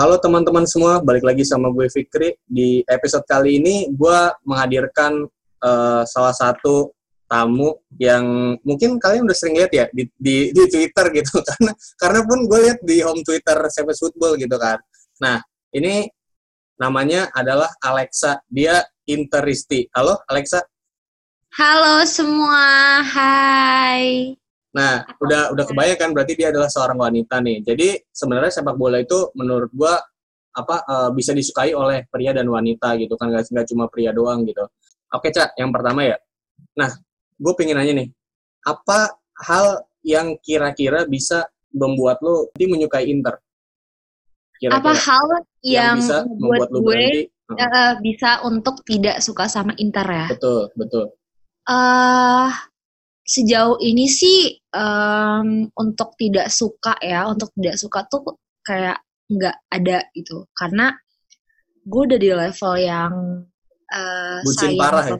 Halo teman-teman semua, balik lagi sama gue Fikri. Di episode kali ini gue menghadirkan uh, salah satu tamu yang mungkin kalian udah sering lihat ya di, di, di Twitter gitu karena karena pun gue lihat di home Twitter Seves Football gitu kan. Nah ini namanya adalah Alexa. Dia Interisti. Halo Alexa. Halo semua, hai. Nah, udah udah kebayang kan berarti dia adalah seorang wanita nih. Jadi sebenarnya sepak bola itu menurut gua apa uh, bisa disukai oleh pria dan wanita gitu kan nggak cuma pria doang gitu. Oke cak, yang pertama ya. Nah, gue pengen nanya nih, apa hal yang kira-kira bisa membuat lo nanti menyukai Inter? Kira-kira. Apa hal yang, yang bisa membuat lo gue berhenti, uh, bisa untuk tidak suka sama Inter ya? Betul, betul. Uh, sejauh ini sih um, untuk tidak suka ya, untuk tidak suka tuh kayak nggak ada gitu, karena gue udah di level yang uh, bucin parah ya.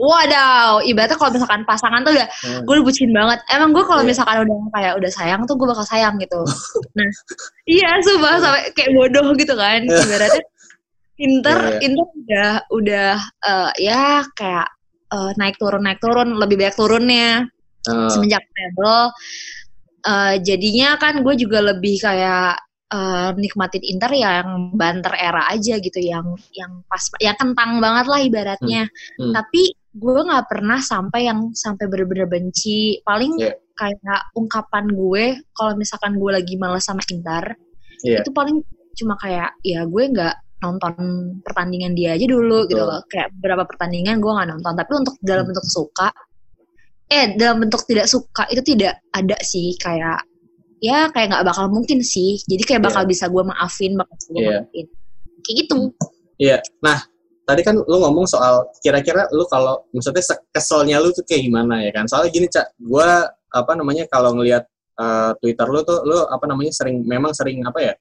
Wadaw, ibaratnya kalau misalkan pasangan tuh udah hmm. gue udah bucin banget. Emang gue kalau yeah. misalkan udah kayak udah sayang tuh gue bakal sayang gitu. nah, iya sumpah sampai kayak bodoh gitu kan. Ibaratnya Inter, yeah, yeah. Inter udah udah uh, ya kayak uh, naik turun naik turun lebih banyak turunnya uh. semenjak treble. Uh, jadinya kan gue juga lebih kayak uh, nikmatin Inter yang banter era aja gitu yang yang pas yang kentang banget lah ibaratnya. Hmm. Hmm. Tapi gue nggak pernah sampai yang sampai bener-bener benci paling yeah. kayak ungkapan gue kalau misalkan gue lagi males sama Inter yeah. itu paling cuma kayak ya gue nggak nonton pertandingan dia aja dulu Betul. gitu loh. Kayak beberapa pertandingan gue nggak nonton. Tapi untuk dalam bentuk suka eh dalam bentuk tidak suka itu tidak ada sih. Kayak ya kayak nggak bakal mungkin sih. Jadi kayak bakal yeah. bisa gue maafin bakal gue yeah. maafin. Kayak gitu. Iya. Yeah. nah tadi kan lu ngomong soal kira-kira lu kalau maksudnya keselnya lu tuh kayak gimana ya kan? Soalnya gini cak. Gue apa namanya kalau ngelihat uh, Twitter lu tuh lu apa namanya sering memang sering apa ya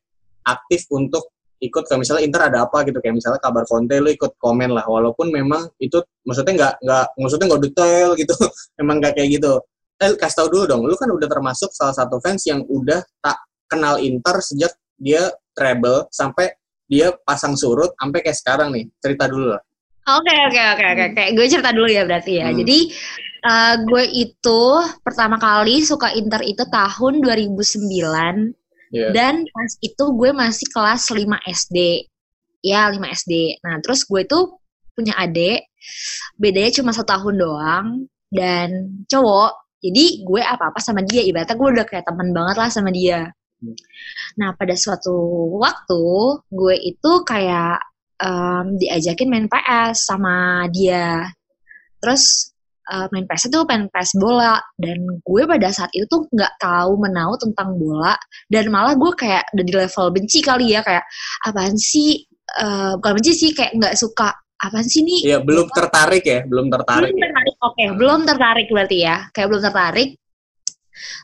aktif untuk ikut ke misalnya Inter ada apa gitu kayak misalnya kabar Conte lu ikut komen lah walaupun memang itu maksudnya nggak nggak maksudnya nggak detail gitu memang nggak kayak gitu eh kasih tau dulu dong lu kan udah termasuk salah satu fans yang udah tak kenal Inter sejak dia treble sampai dia pasang surut sampai kayak sekarang nih. Cerita dulu lah. Oke oke oke oke. Kayak gue cerita dulu ya berarti ya. Hmm. Jadi uh, gue itu pertama kali suka Inter itu tahun 2009 yeah. dan pas itu gue masih kelas 5 SD. Ya 5 SD. Nah terus gue itu punya adik, bedanya cuma satu tahun doang dan cowok. Jadi gue apa-apa sama dia, ibaratnya gue udah kayak teman banget lah sama dia. Nah, pada suatu waktu gue itu kayak um, diajakin main PS sama dia. Terus uh, main PS itu main PS bola. Dan gue pada saat itu tuh nggak tahu menau tentang bola. Dan malah gue kayak udah di level benci kali ya. Kayak apaan sih? Uh, bukan benci sih kayak nggak suka. Apaan sih nih? Iya belum tertarik ya, belum tertarik. Belum tertarik, oke, okay, belum tertarik berarti ya, kayak belum tertarik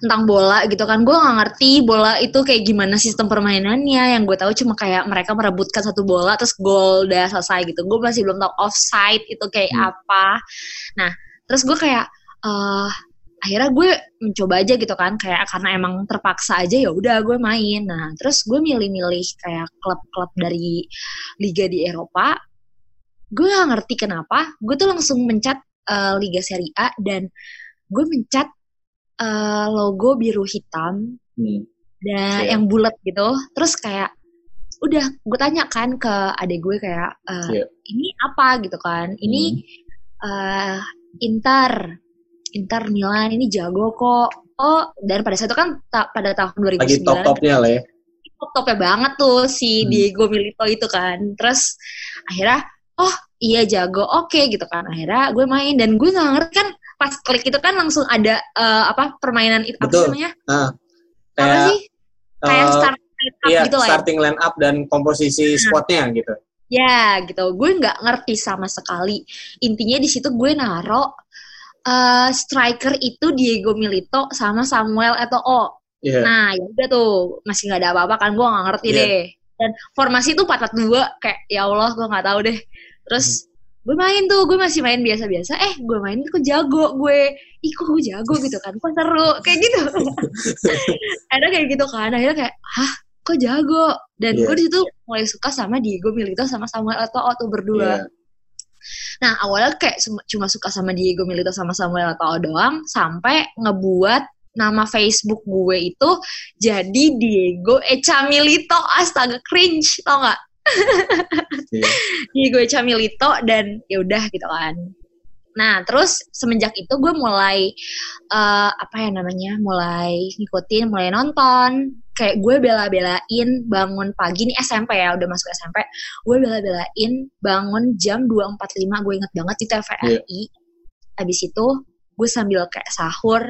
tentang bola gitu kan. Gue nggak ngerti bola itu kayak gimana sistem permainannya. Yang gue tahu cuma kayak mereka merebutkan satu bola terus gol udah selesai gitu. Gue masih belum tahu offside itu kayak hmm. apa. Nah terus gue kayak uh, akhirnya gue mencoba aja gitu kan kayak karena emang terpaksa aja ya udah gue main nah terus gue milih-milih kayak klub-klub dari liga di Eropa gue gak ngerti kenapa gue tuh langsung mencat uh, liga Serie A dan gue mencat uh, logo biru hitam hmm. dan yeah. yang bulat gitu terus kayak udah gue tanya kan ke adik gue kayak uh, yeah. ini apa gitu kan ini hmm. uh, Inter Inter Milan ini jago kok oh dan pada saat itu kan ta pada tahun 2009 lagi top topnya lah ya top topnya banget tuh si hmm. Diego Milito itu kan terus akhirnya oh iya jago oke okay, gitu kan akhirnya gue main dan gue nggak ngerti kan pas klik itu kan langsung ada uh, apa permainan itu apa namanya? Uh, kayak, apa sih? Kayak uh, start line up iya, gitu lah. Ya? Starting line up dan komposisi nah. squadnya gitu. Ya gitu, gue nggak ngerti sama sekali. Intinya di situ gue naro uh, striker itu Diego Milito sama Samuel Eto'o. Yeah. Nah ya udah tuh masih nggak ada apa-apa kan, gue nggak ngerti yeah. deh. Dan formasi itu 4 dua kayak ya Allah gue nggak tahu deh. Terus gue main tuh gue masih main biasa-biasa eh gue main kok jago gue ih kok gue jago gitu kan kok seru kayak gitu ada kayak gitu kan akhirnya kayak hah kok jago dan Iya. gue di situ mulai suka sama Diego Milito sama Samuel Eto'o tuh berdua Iya. Nah awalnya kayak cuma suka sama Diego Milito sama Samuel Eto'o doang sampai ngebuat nama Facebook gue itu jadi Diego Echa Milito astaga cringe tau nggak Iya. Diego Echa Milito dan ya udah gitu kan nah terus semenjak itu gue mulai eh, apa ya namanya mulai ngikutin mulai nonton. Kayak gue bela-belain bangun pagi nih SMP ya udah masuk SMP gue bela-belain bangun jam 2.45 gue inget banget di TVRI abis itu gue sambil kayak sahur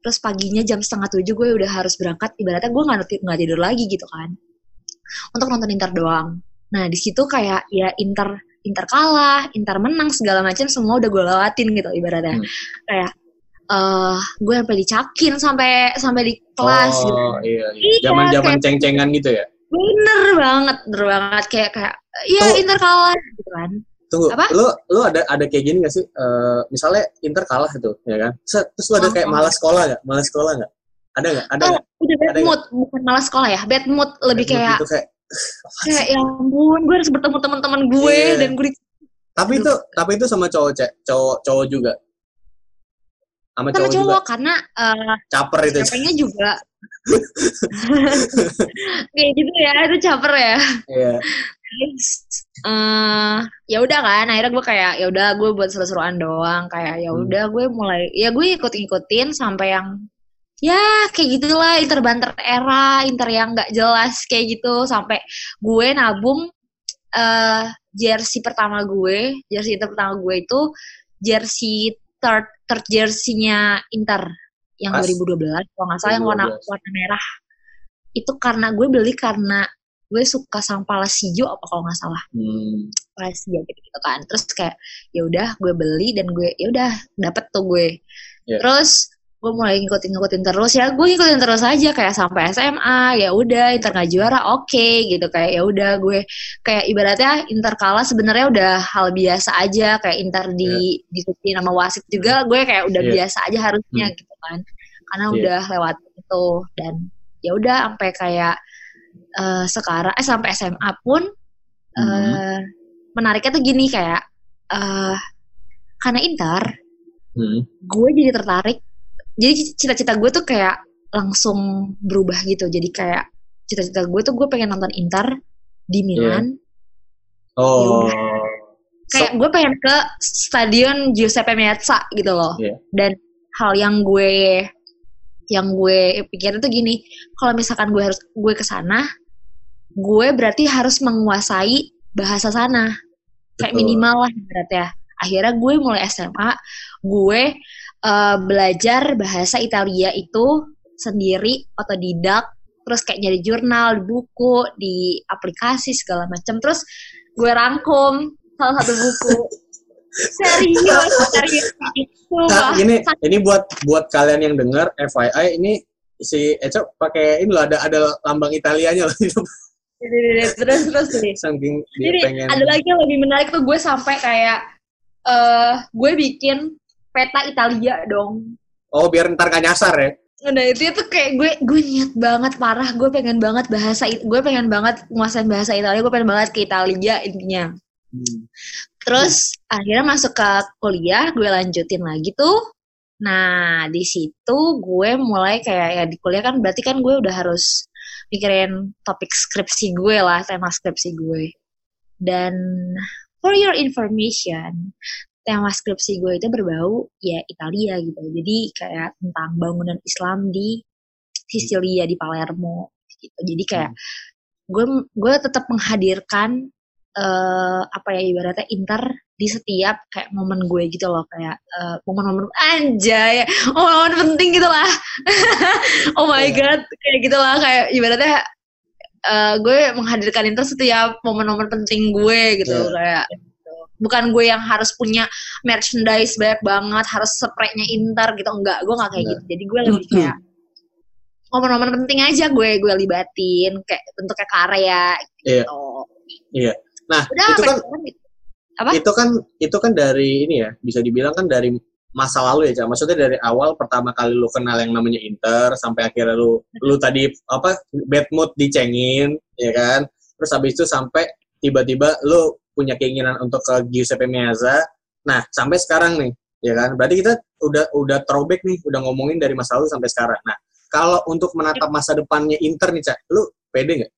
terus paginya jam setengah tujuh gue udah harus berangkat. Ibaratnya gue nggak nggak tidur lagi gitu kan. Untuk nonton Inter doang. Nah di situ kayak ya Inter Inter kalah Inter menang segala macam semua udah gue lewatin gitu ibaratnya Hmm. kayak eh gue sampai dicakin sampai sampai di kelas gitu Oh, iya, iya. Iya, Zaman-zaman kayak- ceng-cengan gitu ya. bener banget bener banget kayak kayak ya Tuh. Inter kalah gitu kan Tunggu, Apa? lu lu ada ada kayak gini gak sih? Eh, misalnya Inter kalah itu, ya kan? Terus lu ada kayak Oh. malas sekolah gak? Malas sekolah gak? Ada gak? Ada oh nggak? udah bad Ada mood bukan malah sekolah ya bad mood lebih Mood kayak gitu kayak kayak ya ampun gue harus bertemu teman-teman gue Iya. dan gue tapi itu tapi itu sama cowok cek cowok cowok juga. Sama cowok, cowok juga. karena eh caper itu. capeknya juga. Kayak gitu ya itu caper ya. Iya. terus eh ya udah kan akhirnya gue kayak ya udah gue buat seru-seruan doang. Kayak ya Hmm. udah gue mulai ya gue ikut-ikutin sampai yang ya kayak gitulah inter banter era inter yang nggak jelas kayak gitu sampai gue nabung eh jersey pertama gue jersey Inter pertama gue itu jersey third third jersey-nya Inter yang Pas. 2012 kalau nggak salah yang warna 2012. warna merah itu karena gue beli karena gue suka sang Palacio apa kalau nggak salah Hmm. Palacio gitu, gitu kan terus kayak ya udah gue beli dan gue ya udah dapet tuh gue Iya. terus gue mulai ngikutin ngikutin terus ya gue ngikutin terus aja kayak sampai SMA ya udah Inter nggak juara oke gitu kayak ya udah gue kayak ibaratnya Inter kalah sebenarnya udah hal biasa aja kayak Inter di ditutupi nama wasit juga gue kayak udah Iya. biasa aja harusnya Hmm. gitu kan karena Iya. udah lewat itu dan ya udah sampai kayak eh, sekarang eh sampai SMA pun Hmm. eh menariknya tuh gini kayak eh karena Inter Hmm. gue jadi tertarik jadi cita-cita gue tuh kayak langsung berubah gitu. Jadi kayak cita-cita gue tuh gue pengen nonton Inter di Milan. Oh. Ya kayak gue pengen ke stadion Giuseppe Meazza gitu loh. Iya. dan hal yang gue yang gue pikirin tuh gini. Kalau misalkan gue harus gue ke sana gue berarti harus menguasai bahasa sana. Kayak Betul. minimal lah berarti ya akhirnya gue mulai SMA gue eh, belajar bahasa Italia itu sendiri otodidak terus kayak nyari jurnal di buku di aplikasi segala macam terus gue rangkum salah satu buku. Serius serius. Nah, ini ini buat buat kalian yang dengar FYI ini si Eco pakai ini loh ada ada lambang Italianya loh. Terus terus nih. Saking dia Jadi pengen ada lagi yang lebih menarik tuh gue sampai kayak eh gue bikin peta Italia dong. oh biar ntar gak nyasar ya Nah itu tuh kayak gue gue niat banget parah gue pengen banget bahasa gue pengen banget nguasain bahasa Italia gue pengen banget ke Italia intinya. Hmm. Terus akhirnya masuk ke kuliah gue lanjutin lagi tuh. Nah di situ gue mulai kayak ya di kuliah kan berarti kan gue udah harus mikirin topik skripsi gue lah tema skripsi gue. Dan for your information tema skripsi gue itu berbau ya Italia gitu. Jadi kayak tentang bangunan Islam di Sisilia di Palermo gitu. Jadi kayak gue gue tetap menghadirkan eh apa ya ibaratnya Inter di setiap kayak momen gue gitu loh kayak eh, momen-momen anjay momen-momen penting gitu lah oh my Iya. god kayak gitu lah kayak ibaratnya eh, gue menghadirkan Inter setiap momen-momen penting gue gitu Iya. kayak. Bukan gue yang harus punya merchandise banyak banget harus spraynya Inter gitu enggak gue nggak kayak gitu jadi gue lebih kayak momen-momen penting aja gue gue libatin kayak bentuknya karya Iya. gitu Iya. Nah, udah itu apa kan gitu. Apa? itu kan itu kan dari ini ya bisa dibilang kan dari masa lalu ya, Cak. Maksudnya dari awal pertama kali lu kenal yang namanya Inter sampai akhirnya lu lu tadi apa bad mood dicengin, ya kan? Terus habis itu sampai tiba-tiba lu punya keinginan untuk ke Giuseppe Meazza. Nah, sampai sekarang nih, ya kan? Berarti kita udah udah throwback nih, udah ngomongin dari masa lalu sampai sekarang. Nah, kalau untuk menatap masa depannya Inter nih, Cak, lu pede nggak?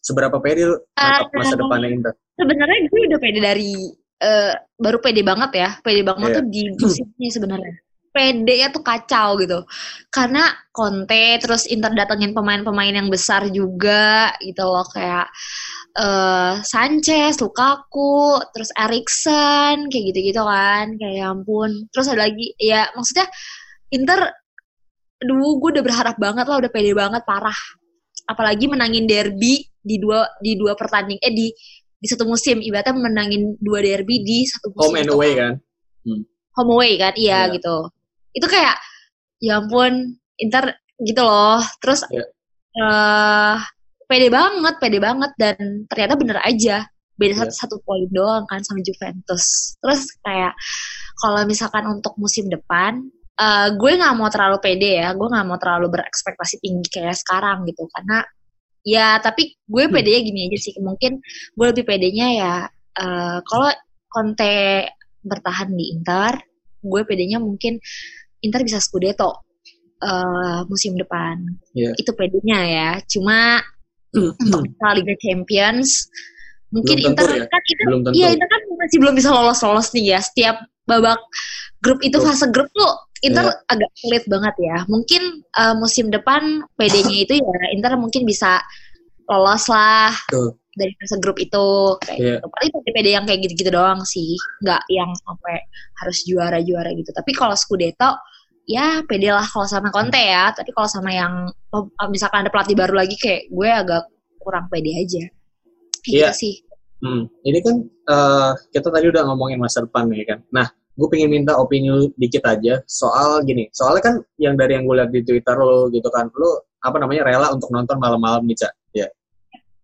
Seberapa pede lu menatap masa Uh, depannya Inter? Sebenarnya gue udah pede dari eh, baru pede banget ya, pede banget Iya. tuh di musimnya sebenarnya. Pede ya tuh kacau gitu. Karena Conte terus Inter datengin pemain-pemain yang besar juga gitu loh kayak eh Sanchez, Lukaku, terus Eriksen kayak gitu-gitu kan. Kayak ya ampun. Terus ada lagi ya maksudnya Inter aduh gue udah berharap banget lah, udah pede banget parah. Apalagi menangin derby di dua di dua pertanding eh di di satu musim ibaratnya menangin dua derby di satu musim Home and away kan. kan? home away kan iya Iya. gitu itu kayak ya ampun Inter gitu loh terus Iya. eh pede banget pede banget dan ternyata bener aja beda Iya. satu, satu poin doang kan sama Juventus terus kayak kalau misalkan untuk musim depan eh gue nggak mau terlalu pede ya gue nggak mau terlalu berekspektasi tinggi kayak sekarang gitu karena ya tapi gue Hmm. pedenya gini aja sih mungkin gue lebih pedenya ya eh kalau Conte bertahan di Inter gue pedenya mungkin Inter bisa Scudetto eh musim depan Iya. itu pedenya ya cuma untuk masalah Liga Champions mungkin Belum tentu Inter ya? kan Inter Belum tentu. iya Inter kan masih belum bisa lolos lolos nih ya setiap babak grup itu fase grup tuh Inter Iya. agak sulit banget ya mungkin eh, musim depan PD-nya itu ya Inter mungkin bisa lolos lah Betul. dari fase grup itu kayak Iya. gitu. Paling yang kayak gitu-gitu doang sih nggak yang sampai harus juara-juara gitu tapi kalau Scudetto ya pede lah kalau sama Conte ya tapi kalau sama yang oh, misalkan ada pelatih baru lagi kayak gue agak kurang pede aja Kayak Iya. gitu sih Hmm, ini kan eh, kita tadi udah ngomongin masa depan nih kan. Nah, gue pengen minta opini lu dikit aja soal gini. Soalnya kan yang dari yang gue lihat di Twitter lo gitu kan, lu apa namanya rela untuk nonton malam-malam nih cak, ya,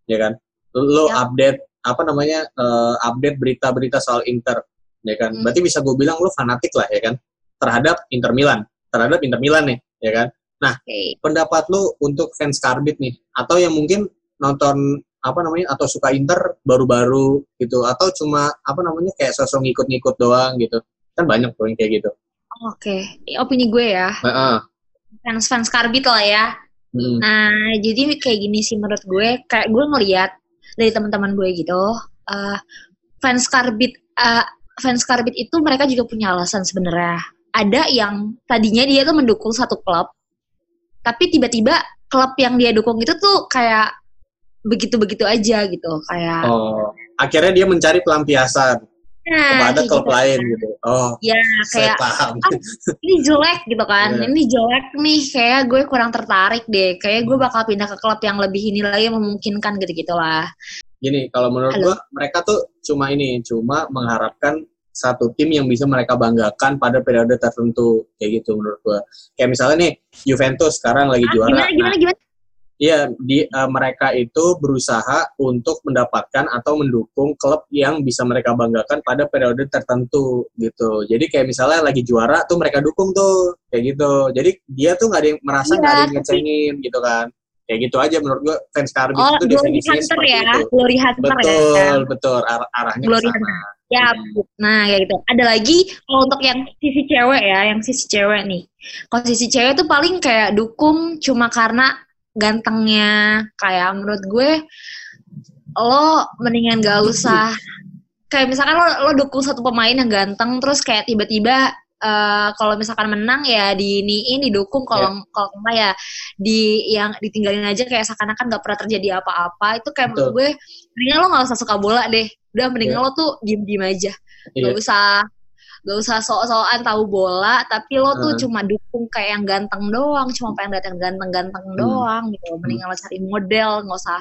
ya kan. Lu Ya. update apa namanya eh, update berita-berita soal Inter, ya kan. Hmm. Berarti bisa gue bilang lu fanatik lah ya kan terhadap Inter Milan, terhadap Inter Milan nih, ya kan. Oke. Pendapat lu untuk fans Karbit nih, atau yang mungkin nonton apa namanya atau suka Inter baru-baru gitu atau cuma apa namanya kayak sosok ngikut-ngikut doang gitu kan banyak tuh yang kayak gitu Oke, Ini opini gue ya. Heeh. Fans-fans Karbit lah ya. Hmm. Nah, jadi kayak gini sih menurut gue, kayak gue ngeliat dari teman-teman gue gitu, eh, fans Karbit, eh, fans Karbit itu mereka juga punya alasan sebenarnya. Ada yang tadinya dia tuh mendukung satu klub, tapi tiba-tiba klub yang dia dukung itu tuh kayak begitu-begitu aja gitu, kayak oh akhirnya dia mencari pelampiasan nah, kepada klub gitu. lain gitu. Oh Ya, saya kayak paham. Ini jelek gitu kan. Iya. ini jelek nih kayak gue kurang tertarik deh. Kayak gue bakal pindah ke klub yang lebih ini lagi memungkinkan gitu gitulah gini kalau menurut Halo. gua mereka tuh cuma ini cuma mengharapkan satu tim yang bisa mereka banggakan pada periode tertentu kayak gitu menurut gua. Kayak misalnya nih Juventus sekarang lagi juara. gimana Nah, gimana gimana Iya, di eh, mereka itu berusaha untuk mendapatkan atau mendukung klub yang bisa mereka banggakan pada periode tertentu gitu. Jadi kayak misalnya lagi juara tuh mereka dukung tuh kayak gitu. Jadi dia tuh nggak ada yang merasa Iya, nggak ada yang tapi- ngecengin gitu kan. Kayak gitu aja menurut gua fans Karbit oh itu definisinya hunter seperti ya itu. glory hunter ya Betul, betul. Ar- arahnya ke Glory sana. ya nah kayak gitu ada lagi kalau untuk yang sisi cewek ya yang sisi cewek nih kalau sisi cewek tuh paling kayak dukung cuma karena gantengnya kayak menurut gue lo mendingan gak usah kayak misalkan lo, lo dukung satu pemain yang ganteng terus kayak tiba-tiba eh, kalau misalkan menang ya di ini didukung kalau kalau enggak ya di yang ditinggalin aja kayak seakan-akan nggak pernah terjadi apa-apa itu kayak menurut Betul. gue mendingan lo nggak usah suka bola deh udah mendingan Iya. lo tuh diem-diem aja Iya. gak usah gak usah sok-sokan tahu bola tapi lo tuh Heeh. cuma dukung kayak yang ganteng doang cuma pengen lihat yang ganteng-ganteng Hmm. doang gitu mendingan lo cari model nggak usah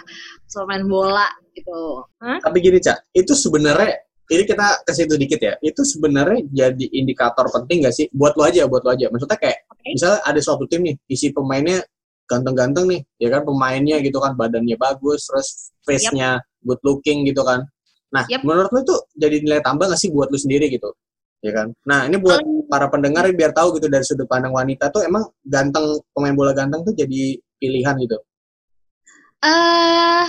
usah main bola gitu Hah? Tapi gini, Cak, itu sebenarnya ini kita ke situ dikit ya. Itu sebenarnya jadi indikator penting gak sih buat lo aja, buat lo aja. Maksudnya kayak Oke. misalnya ada suatu tim nih, isi pemainnya ganteng-ganteng nih, ya kan pemainnya gitu kan badannya bagus, terus face-nya good looking gitu kan. Nah, Yep. menurut lo itu jadi nilai tambah gak sih buat lo sendiri gitu? Ya kan? Nah, ini buat para pendengar biar tahu gitu dari sudut pandang wanita tuh emang ganteng pemain bola ganteng tuh jadi pilihan gitu. Eh uh,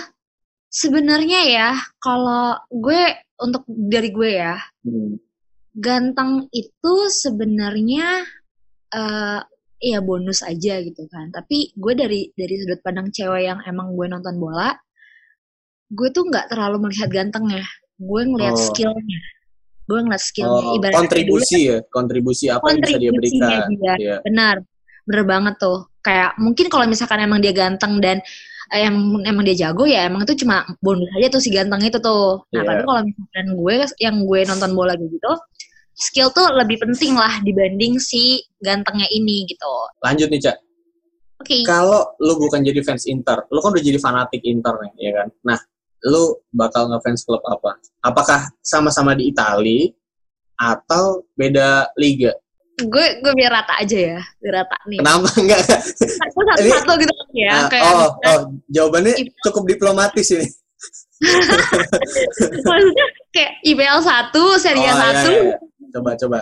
sebenarnya ya kalau gue untuk dari gue ya, hmm. ganteng itu sebenarnya uh, ya bonus aja gitu kan. Tapi gue dari dari sudut pandang cewek yang emang gue nonton bola, gue tuh nggak terlalu melihat gantengnya. Gue ngelihat oh. skillnya gue ngeliat skillnya oh, ibarat kontribusi dulu, ya kontribusi apa yang bisa dia berikan dia. Yeah. benar bener banget tuh kayak mungkin kalau misalkan emang dia ganteng dan eh, emang emang dia jago ya emang itu cuma bonus aja tuh si ganteng itu tuh nah yeah. tapi kalau misalkan gue yang gue nonton bola gitu skill tuh lebih penting lah dibanding si gantengnya ini gitu lanjut nih cak Oke. Okay. Kalau lu bukan jadi fans Inter, lu kan udah jadi fanatik Inter nih, ya kan? Nah, lu bakal ngefans klub apa? Apakah sama-sama di Itali atau beda liga? Gue gue biar rata aja ya, biar rata nih. Kenapa enggak? Satu satu, satu gitu ya. Uh, kayak oh, oh, jawabannya cukup diplomatis ini. Maksudnya kayak IPL satu, Serie oh, satu. Iya, iya. Coba coba.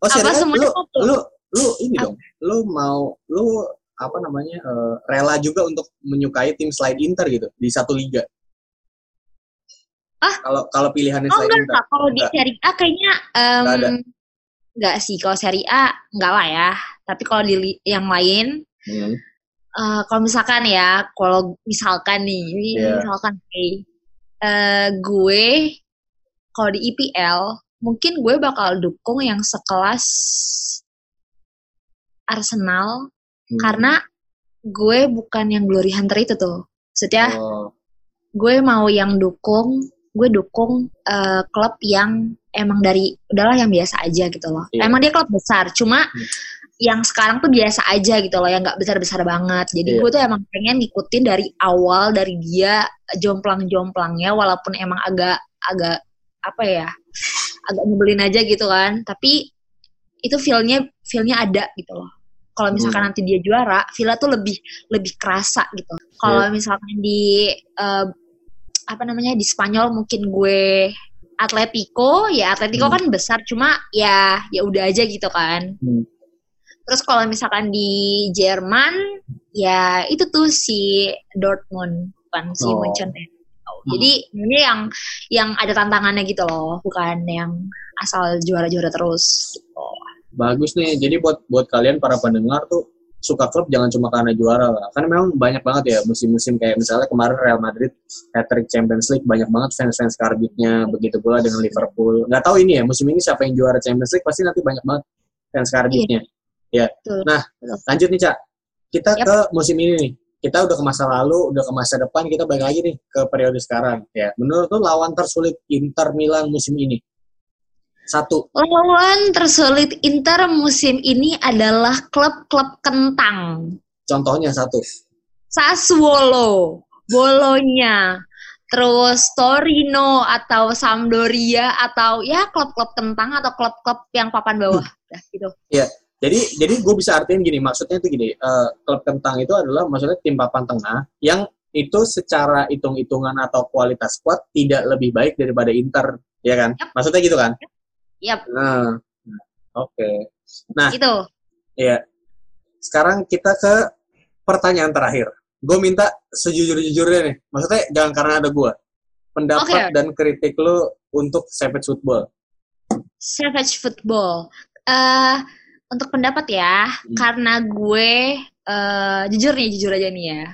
Oh, Serie A, lu, lu lu ini dong. Lu mau lu apa namanya uh, rela juga untuk menyukai tim selain Inter gitu di satu liga. Ah, kalau kalau pilihannya oh, enggak, enggak. Kalau di seri A kayaknya um, enggak, enggak sih. Kalau seri A enggak lah ya. Tapi kalau di yang lain, hmm. uh, kalau misalkan ya, kalau misalkan nih, ini yeah. misalkan hey, uh, gue kalau di IPL mungkin gue bakal dukung yang sekelas Arsenal hmm. karena gue bukan yang glory hunter itu tuh. Maksudnya oh. gue mau yang dukung gue dukung uh, klub yang emang dari udahlah yang biasa aja gitu loh. Yeah. Emang dia klub besar, cuma hmm. yang sekarang tuh biasa aja gitu loh, yang nggak besar-besar banget. Jadi yeah. gue tuh emang pengen ngikutin dari awal dari dia jomplang-jomplangnya, walaupun emang agak agak apa ya, agak nyebelin aja gitu kan. Tapi itu feelnya feelnya ada gitu loh. Kalau misalkan hmm. nanti dia juara, feelnya tuh lebih lebih kerasa gitu. Kalau yeah. misalkan di uh, apa namanya di Spanyol mungkin gue Atletico ya Atletico hmm. kan besar cuma ya ya udah aja gitu kan hmm. terus kalau misalkan di Jerman ya itu tuh si Dortmund bukan si oh. Munchen oh. jadi ini yang yang ada tantangannya gitu loh bukan yang asal juara-juara terus gitu. bagus nih jadi buat buat kalian para pendengar tuh suka klub jangan cuma karena juara lah. Kan memang banyak banget ya musim-musim kayak misalnya kemarin Real Madrid hat-trick Champions League banyak banget fans-fans karbitnya begitu pula dengan Liverpool. Nggak tahu ini ya musim ini siapa yang juara Champions League pasti nanti banyak banget fans karbitnya. Iya. Ya. Nah, lanjut nih Cak. Kita yep. ke musim ini nih. Kita udah ke masa lalu, udah ke masa depan, kita balik lagi nih ke periode sekarang. Ya, menurut tuh lawan tersulit Inter Milan musim ini satu. Lawan tersulit Inter musim ini adalah klub-klub kentang. Contohnya satu. Sassuolo, Bolonya, terus Torino atau Sampdoria atau ya klub-klub kentang atau klub-klub yang papan bawah, hmm. gitu. Iya. Jadi jadi gue bisa artiin gini, maksudnya itu gini, uh, klub kentang itu adalah maksudnya tim papan tengah yang itu secara hitung-hitungan atau kualitas squad tidak lebih baik daripada Inter, ya kan? Yep. Maksudnya gitu kan? Yep. Yap. Nah, oke. Okay. Nah, itu. Iya. Sekarang kita ke pertanyaan terakhir. Gue minta sejujur-jujurnya nih. Maksudnya jangan karena ada gue. Pendapat okay. dan kritik lo untuk Savage Football. Savage Football. Uh, untuk pendapat ya, hmm. karena gue uh, jujur nih, jujur aja nih ya.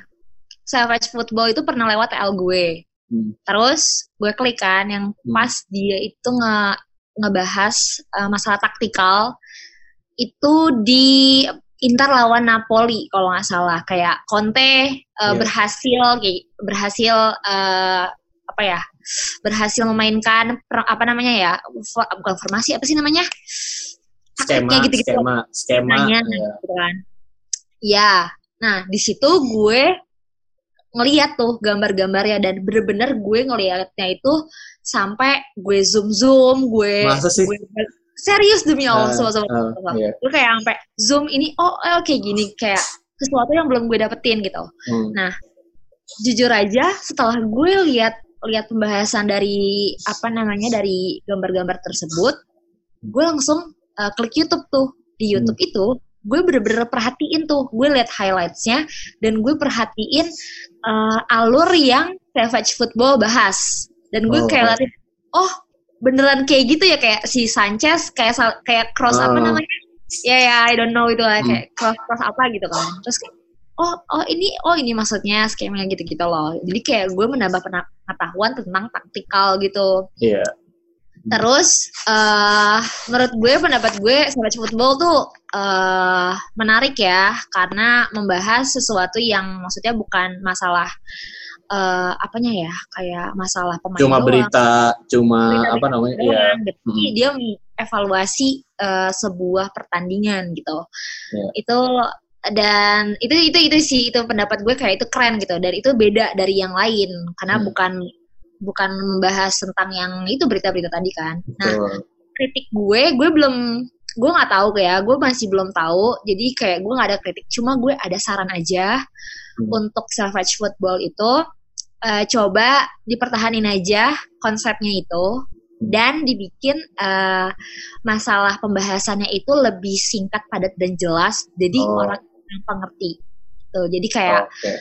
Savage Football itu pernah lewat L gue. Hmm. Terus gue klik kan yang hmm. pas dia itu nge ngebahas uh, masalah taktikal itu di Inter lawan Napoli kalau nggak salah kayak Conte uh, yeah. berhasil kayak berhasil uh, apa ya berhasil memainkan per, apa namanya ya for, bukan formasi apa sih namanya skema gitu -gitu. skema skema ya. gitu kan ya nah di situ gue ngeliat tuh gambar-gambarnya dan bener-bener gue ngeliatnya itu sampai gue zoom zoom gue, Masa sih? gue serius demi Allah uh, sama sama uh, yeah. gue kayak sampai zoom ini oh oke okay, gini kayak sesuatu yang belum gue dapetin gitu hmm. nah jujur aja setelah gue lihat lihat pembahasan dari apa namanya dari gambar-gambar tersebut gue langsung uh, klik YouTube tuh di YouTube hmm. itu gue bener-bener perhatiin tuh gue liat highlightsnya dan gue perhatiin uh, alur yang Savage Football bahas dan gue oh. kayak liatin oh beneran kayak gitu ya kayak si Sanchez kayak kayak cross uh. apa oh. namanya ya yeah, ya yeah, I don't know itu lah hmm. kayak cross cross apa gitu kan terus kayak oh oh ini oh ini maksudnya skema gitu gitu loh jadi kayak gue menambah pengetahuan tentang taktikal gitu iya yeah Terus uh, menurut gue pendapat gue Savage Football tuh uh, menarik ya karena membahas sesuatu yang maksudnya bukan masalah uh, apanya ya kayak masalah pemain cuma doang. berita cuma berita apa namanya iya hmm. dia evaluasi uh, sebuah pertandingan gitu yeah. itu dan itu itu itu sih itu pendapat gue kayak itu keren gitu dan itu beda dari yang lain karena hmm. bukan bukan membahas tentang yang itu berita-berita tadi kan. Nah, kritik gue, gue belum, gue nggak tahu kayak, gue masih belum tahu. Jadi kayak gue nggak ada kritik, cuma gue ada saran aja hmm. untuk Savage Football itu uh, coba dipertahanin aja konsepnya itu hmm. dan dibikin uh, masalah pembahasannya itu lebih singkat, padat dan jelas. Jadi oh. orang yang pengerti. Tuh, jadi kayak okay.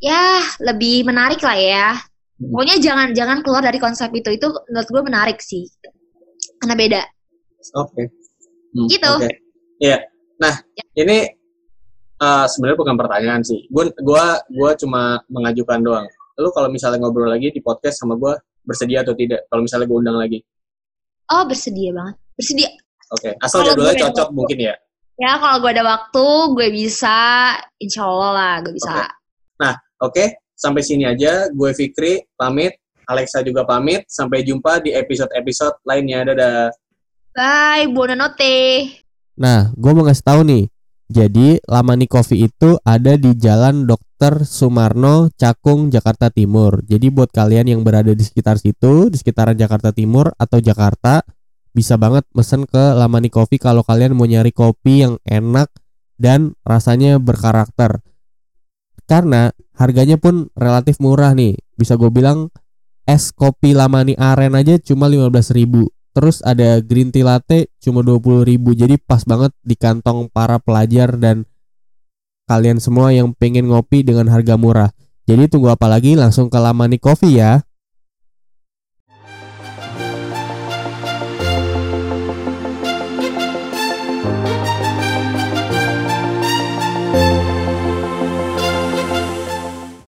ya lebih menarik lah ya. Pokoknya jangan jangan keluar dari konsep itu. Itu menurut gue menarik sih. Karena beda. Oke. Okay. Hmm, gitu. Iya. Okay. Yeah. Nah, ya. ini uh, sebenarnya bukan pertanyaan sih. Gue gua gua cuma mengajukan doang. Lu kalau misalnya ngobrol lagi di podcast sama gue bersedia atau tidak? Kalau misalnya gue undang lagi. Oh, bersedia banget. Bersedia. Oke, okay. asal kalo jadwalnya cocok mungkin ya. Ya, kalau gue ada waktu, gue bisa, insya Allah lah, gue bisa. Okay. Nah, oke, okay sampai sini aja. Gue Fikri pamit, Alexa juga pamit. Sampai jumpa di episode-episode lainnya. Dadah. Bye, buonanotte. Nah, gue mau ngasih tahu nih. Jadi, Lamani Coffee itu ada di Jalan Dr. Sumarno, Cakung, Jakarta Timur. Jadi, buat kalian yang berada di sekitar situ, di sekitaran Jakarta Timur atau Jakarta, bisa banget mesen ke Lamani Coffee kalau kalian mau nyari kopi yang enak dan rasanya berkarakter. Karena harganya pun relatif murah nih. Bisa gue bilang es kopi Lamani Aren aja cuma 15 ribu. Terus ada green tea latte cuma 20 ribu. Jadi pas banget di kantong para pelajar dan kalian semua yang pengen ngopi dengan harga murah. Jadi tunggu apa lagi langsung ke Lamani Coffee ya.